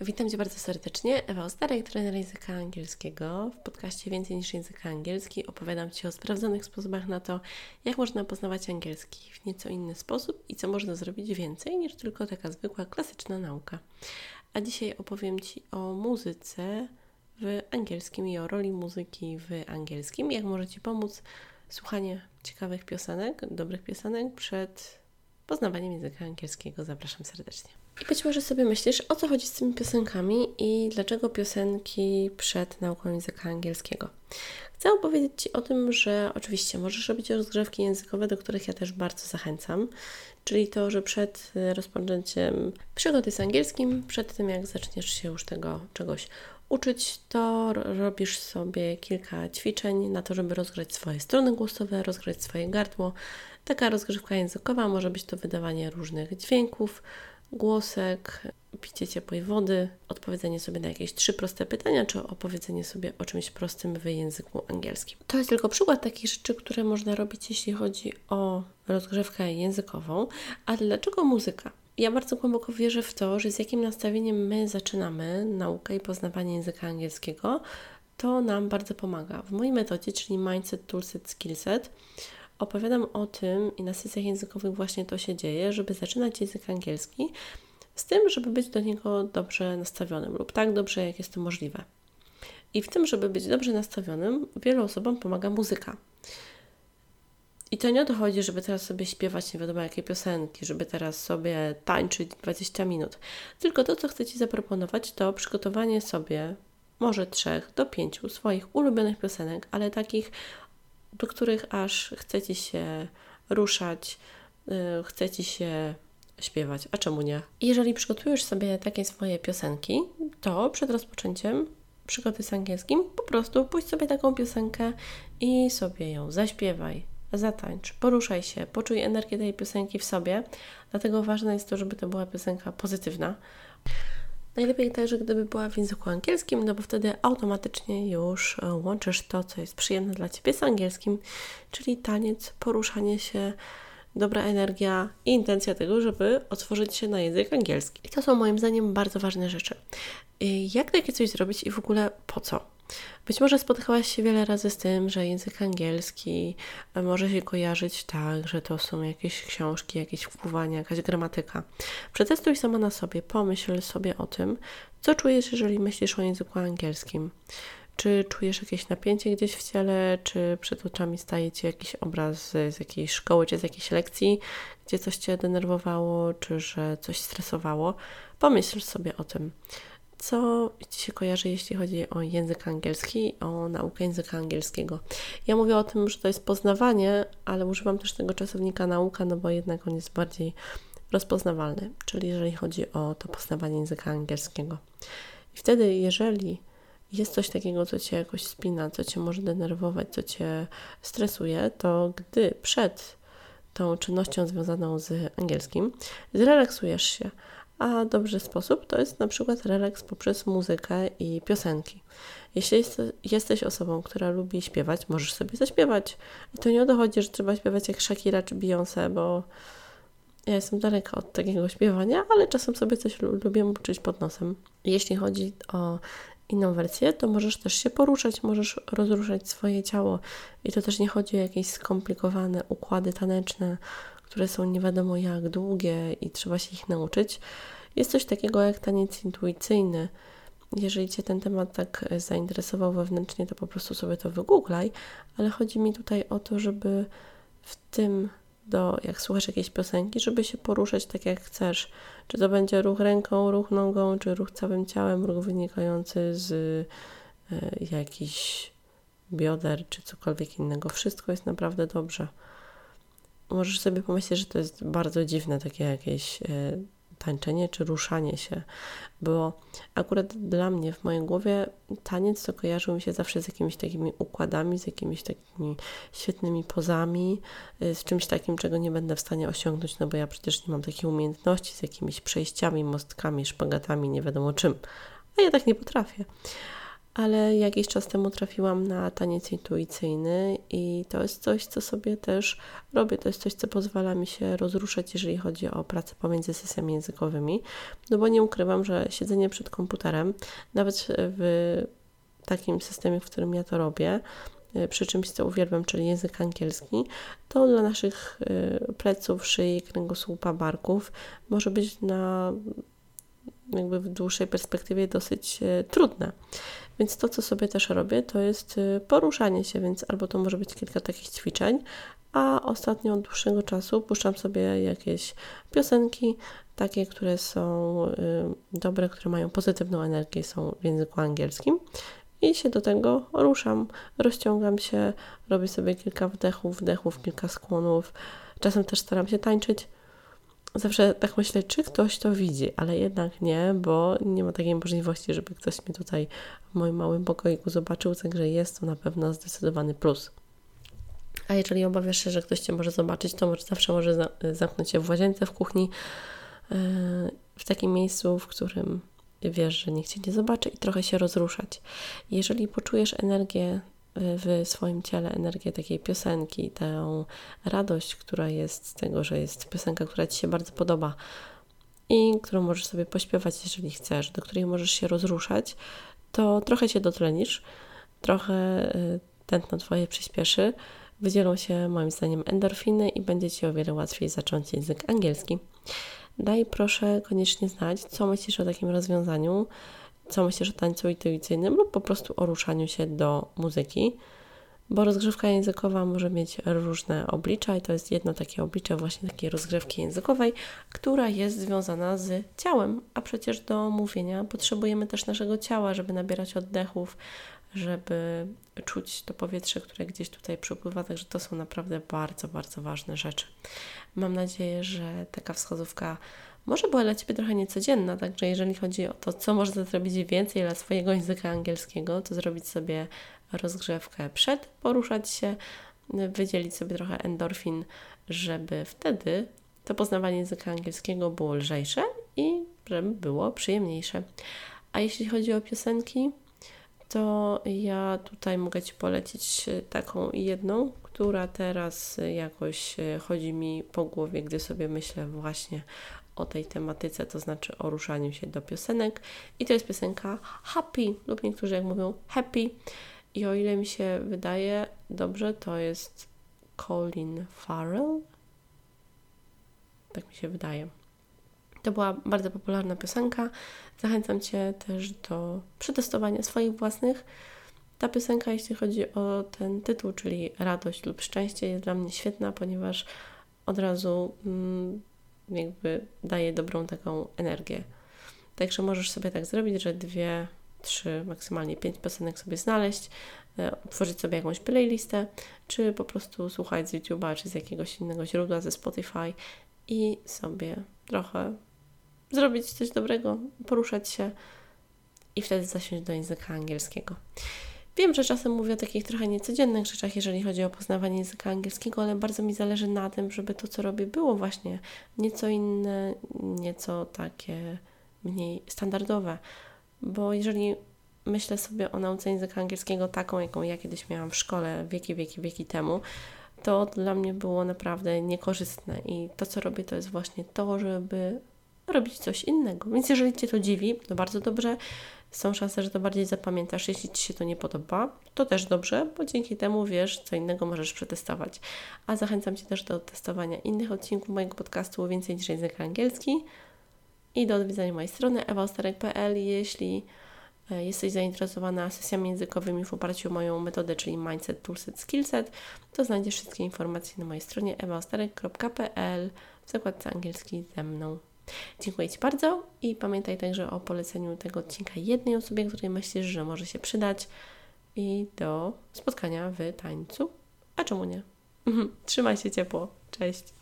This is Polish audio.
Witam Cię bardzo serdecznie. Ewa Ostarek, trener języka angielskiego. W podcaście Więcej niż język angielski opowiadam Ci o sprawdzonych sposobach na to, jak można poznawać angielski w nieco inny sposób i co można zrobić więcej niż tylko taka zwykła, klasyczna nauka. A dzisiaj opowiem Ci o muzyce w angielskim i o roli muzyki w angielskim, jak może Ci pomóc słuchanie ciekawych piosenek, dobrych piosenek przed poznawaniem języka angielskiego. Zapraszam serdecznie. I być może sobie myślisz, o co chodzi z tymi piosenkami i dlaczego piosenki przed nauką języka angielskiego. Chcę opowiedzieć Ci o tym, że oczywiście możesz robić rozgrzewki językowe, do których ja też bardzo zachęcam, czyli to, że przed rozpoczęciem przygody z angielskim, przed tym jak zaczniesz się już tego czegoś uczyć, to robisz sobie kilka ćwiczeń na to, żeby rozgrzać swoje strony głosowe, rozgrzać swoje gardło. Taka rozgrzewka językowa może być to wydawanie różnych dźwięków, głosek, picie ciepłej wody, odpowiedzenie sobie na jakieś trzy proste pytania, czy opowiedzenie sobie o czymś prostym w języku angielskim. To jest tylko przykład takich rzeczy, które można robić, jeśli chodzi o rozgrzewkę językową. A dlaczego muzyka? Ja bardzo głęboko wierzę w to, że z jakim nastawieniem my zaczynamy naukę i poznawanie języka angielskiego, to nam bardzo pomaga. W mojej metodzie, czyli Mindset, Toolset, Skillset, opowiadam o tym i na sesjach językowych właśnie to się dzieje, żeby zaczynać język angielski z tym, żeby być do niego dobrze nastawionym lub tak dobrze, jak jest to możliwe. I w tym, żeby być dobrze nastawionym, wielu osobom pomaga muzyka. I to nie o to chodzi, żeby teraz sobie śpiewać nie wiadomo jakie piosenki, żeby teraz sobie tańczyć 20 minut. Tylko to, co chcę Ci zaproponować, to przygotowanie sobie może trzech do pięciu swoich ulubionych piosenek, ale takich do których aż chce ci się ruszać, yy, chce ci się śpiewać, a czemu nie? Jeżeli przygotujesz sobie takie swoje piosenki, to przed rozpoczęciem przygody z angielskim po prostu pójdź sobie taką piosenkę i sobie ją zaśpiewaj, zatańcz, poruszaj się, poczuj energię tej piosenki w sobie. Dlatego ważne jest to, żeby to była piosenka pozytywna. Najlepiej także, gdyby była w języku angielskim, no bo wtedy automatycznie już e, łączysz to, co jest przyjemne dla Ciebie z angielskim, czyli taniec, poruszanie się, dobra energia i intencja tego, żeby otworzyć się na język angielski. I to są moim zdaniem bardzo ważne rzeczy. Jak takie coś zrobić i w ogóle po co? Być może spotkałaś się wiele razy z tym, że język angielski e, może się kojarzyć tak, że to są jakieś książki, jakieś wpływania, jakaś gramatyka. Przetestuj sama na sobie, pomyśl sobie o tym, co czujesz, jeżeli myślisz o języku angielskim. Czy czujesz jakieś napięcie gdzieś w ciele, czy przed oczami staje Ci jakiś obraz z jakiejś szkoły, czy z jakiejś lekcji, gdzie coś Cię denerwowało, czy że coś stresowało? Pomyśl sobie o tym co Ci się kojarzy, jeśli chodzi o język angielski, o naukę języka angielskiego. Ja mówię o tym, że to jest poznawanie, ale używam też tego czasownika nauka, no bo jednak on jest bardziej rozpoznawalny, czyli jeżeli chodzi o to poznawanie języka angielskiego. I wtedy, jeżeli jest coś takiego, co Cię jakoś spina, co Cię może denerwować, co Cię stresuje, to gdy przed tą czynnością związaną z angielskim zrelaksujesz się, a dobry sposób to jest na przykład relaks poprzez muzykę i piosenki. Jeśli jest, jesteś osobą, która lubi śpiewać, możesz sobie zaśpiewać. I to nie o to chodzi, że trzeba śpiewać jak Shakira czy Beyoncé, bo ja jestem daleka od takiego śpiewania, ale czasem sobie coś lubię uczyć pod nosem. Jeśli chodzi o inną wersję, to możesz też się poruszać, możesz rozruszać swoje ciało. I to też nie chodzi o jakieś skomplikowane układy taneczne, które są nie wiadomo jak długie i trzeba się ich nauczyć. Jest coś takiego jak taniec intuicyjny. Jeżeli Cię ten temat tak zainteresował wewnętrznie, to po prostu sobie to wygooglaj, ale chodzi mi tutaj o to, żeby w tym, do, jak słuchasz jakiejś piosenki, żeby się poruszać tak jak chcesz. Czy to będzie ruch ręką, ruch nogą, czy ruch całym ciałem, ruch wynikający z y, jakichś bioder, czy cokolwiek innego. Wszystko jest naprawdę dobrze możesz sobie pomyśleć, że to jest bardzo dziwne takie jakieś e, tańczenie czy ruszanie się, bo akurat dla mnie w mojej głowie taniec to kojarzył mi się zawsze z jakimiś takimi układami, z jakimiś takimi świetnymi pozami, e, z czymś takim, czego nie będę w stanie osiągnąć, no bo ja przecież nie mam takiej umiejętności z jakimiś przejściami, mostkami, szpagatami, nie wiadomo czym, a ja tak nie potrafię. Ale jakiś czas temu trafiłam na taniec intuicyjny i to jest coś, co sobie też robię. To jest coś, co pozwala mi się rozruszać, jeżeli chodzi o pracę pomiędzy sesjami językowymi. No bo nie ukrywam, że siedzenie przed komputerem, nawet w takim systemie, w którym ja to robię, e, przy czymś, co uwielbiam, czyli język angielski, to dla naszych e, pleców, szyi, kręgosłupa, barków może być na jakby w dłuższej perspektywie dosyć e, trudne. Więc to, co sobie też robię, to jest poruszanie się, więc albo to może być kilka takich ćwiczeń, a ostatnio od dłuższego czasu puszczam sobie jakieś piosenki, takie, które są dobre, które mają pozytywną energię, są w języku angielskim i się do tego ruszam, rozciągam się, robię sobie kilka wdechów, wdechów, kilka skłonów. Czasem też staram się tańczyć. Zawsze tak myślę, czy ktoś to widzi, ale jednak nie, bo nie ma takiej możliwości, żeby ktoś mnie tutaj w moim małym pokoiku zobaczył, także jest to na pewno zdecydowany plus. A jeżeli obawiasz się, że ktoś Cię może zobaczyć, to może zawsze może zamknąć się w łazience, w kuchni, yy, w takim miejscu, w którym wiesz, że nikt Cię nie zobaczy i trochę się rozruszać. Jeżeli poczujesz energię w swoim ciele, energię takiej piosenki, tę radość, która jest z tego, że jest piosenka, która Ci się bardzo podoba i którą możesz sobie pośpiewać, jeżeli chcesz, do której możesz się rozruszać, to trochę się dotlenisz, trochę y, tętno Twoje przyspieszy, wydzielą się moim zdaniem endorfiny i będzie Ci o wiele łatwiej zacząć język angielski. Daj proszę koniecznie znać, co myślisz o takim rozwiązaniu, myślisz o tańcu intuicyjnym lub po prostu o ruszaniu się do muzyki, bo rozgrzewka językowa może mieć różne oblicza i to jest jedno takie oblicze właśnie takiej rozgrzewki językowej, która jest związana z ciałem, a przecież do mówienia potrzebujemy też naszego ciała, żeby nabierać oddechów, żeby czuć to powietrze, które gdzieś tutaj przepływa, także to są naprawdę bardzo, bardzo ważne rzeczy. Mam nadzieję, że taka wskazówka może była dla Ciebie trochę niecodzienna, także jeżeli chodzi o to, co można zrobić więcej dla swojego języka angielskiego, to zrobić sobie rozgrzewkę przed, poruszać się, wydzielić sobie trochę endorfin, żeby wtedy to poznawanie języka angielskiego było lżejsze i żeby było przyjemniejsze. A jeśli chodzi o piosenki, to ja tutaj mogę Ci polecić taką jedną, która teraz jakoś chodzi mi po głowie, gdy sobie myślę właśnie o tej tematyce, to znaczy o ruszaniu się do piosenek. I to jest piosenka Happy, lub niektórzy jak mówią Happy. I o ile mi się wydaje dobrze, to jest Colin Farrell. Tak mi się wydaje. To była bardzo popularna piosenka. Zachęcam Cię też do przetestowania swoich własnych. Ta piosenka, jeśli chodzi o ten tytuł, czyli radość lub szczęście, jest dla mnie świetna, ponieważ od razu mm, jakby daje dobrą taką energię. Także możesz sobie tak zrobić, że dwie, trzy, maksymalnie pięć piosenek sobie znaleźć, e, tworzyć sobie jakąś playlistę, czy po prostu słuchać z YouTube'a, czy z jakiegoś innego źródła, ze Spotify i sobie trochę zrobić coś dobrego, poruszać się i wtedy zasiąść do języka angielskiego. Wiem, że czasem mówię o takich trochę niecodziennych rzeczach, jeżeli chodzi o poznawanie języka angielskiego, ale bardzo mi zależy na tym, żeby to, co robię, było właśnie nieco inne, nieco takie mniej standardowe. Bo jeżeli myślę sobie o nauce języka angielskiego taką, jaką ja kiedyś miałam w szkole wieki, wieki, wieki temu, to dla mnie było naprawdę niekorzystne. I to, co robię, to jest właśnie to, żeby robić coś innego. Więc jeżeli Cię to dziwi, to bardzo dobrze. Są szanse, że to bardziej zapamiętasz. Jeśli Ci się to nie podoba, to też dobrze, bo dzięki temu wiesz, co innego możesz przetestować. A zachęcam Cię też do testowania innych odcinków mojego podcastu więcej niż język angielski i do odwiedzania mojej strony ewaostarek.pl. Jeśli e, jesteś zainteresowana sesjami językowymi w oparciu o moją metodę, czyli Mindset, Toolset, Skillset, to znajdziesz wszystkie informacje na mojej stronie ewaostarek.pl w zakładce angielski ze mną. Dziękuję Ci bardzo i pamiętaj także o poleceniu tego odcinka jednej osobie, której myślisz, że może się przydać i do spotkania w tańcu. A czemu nie? Trzymaj się ciepło. Cześć.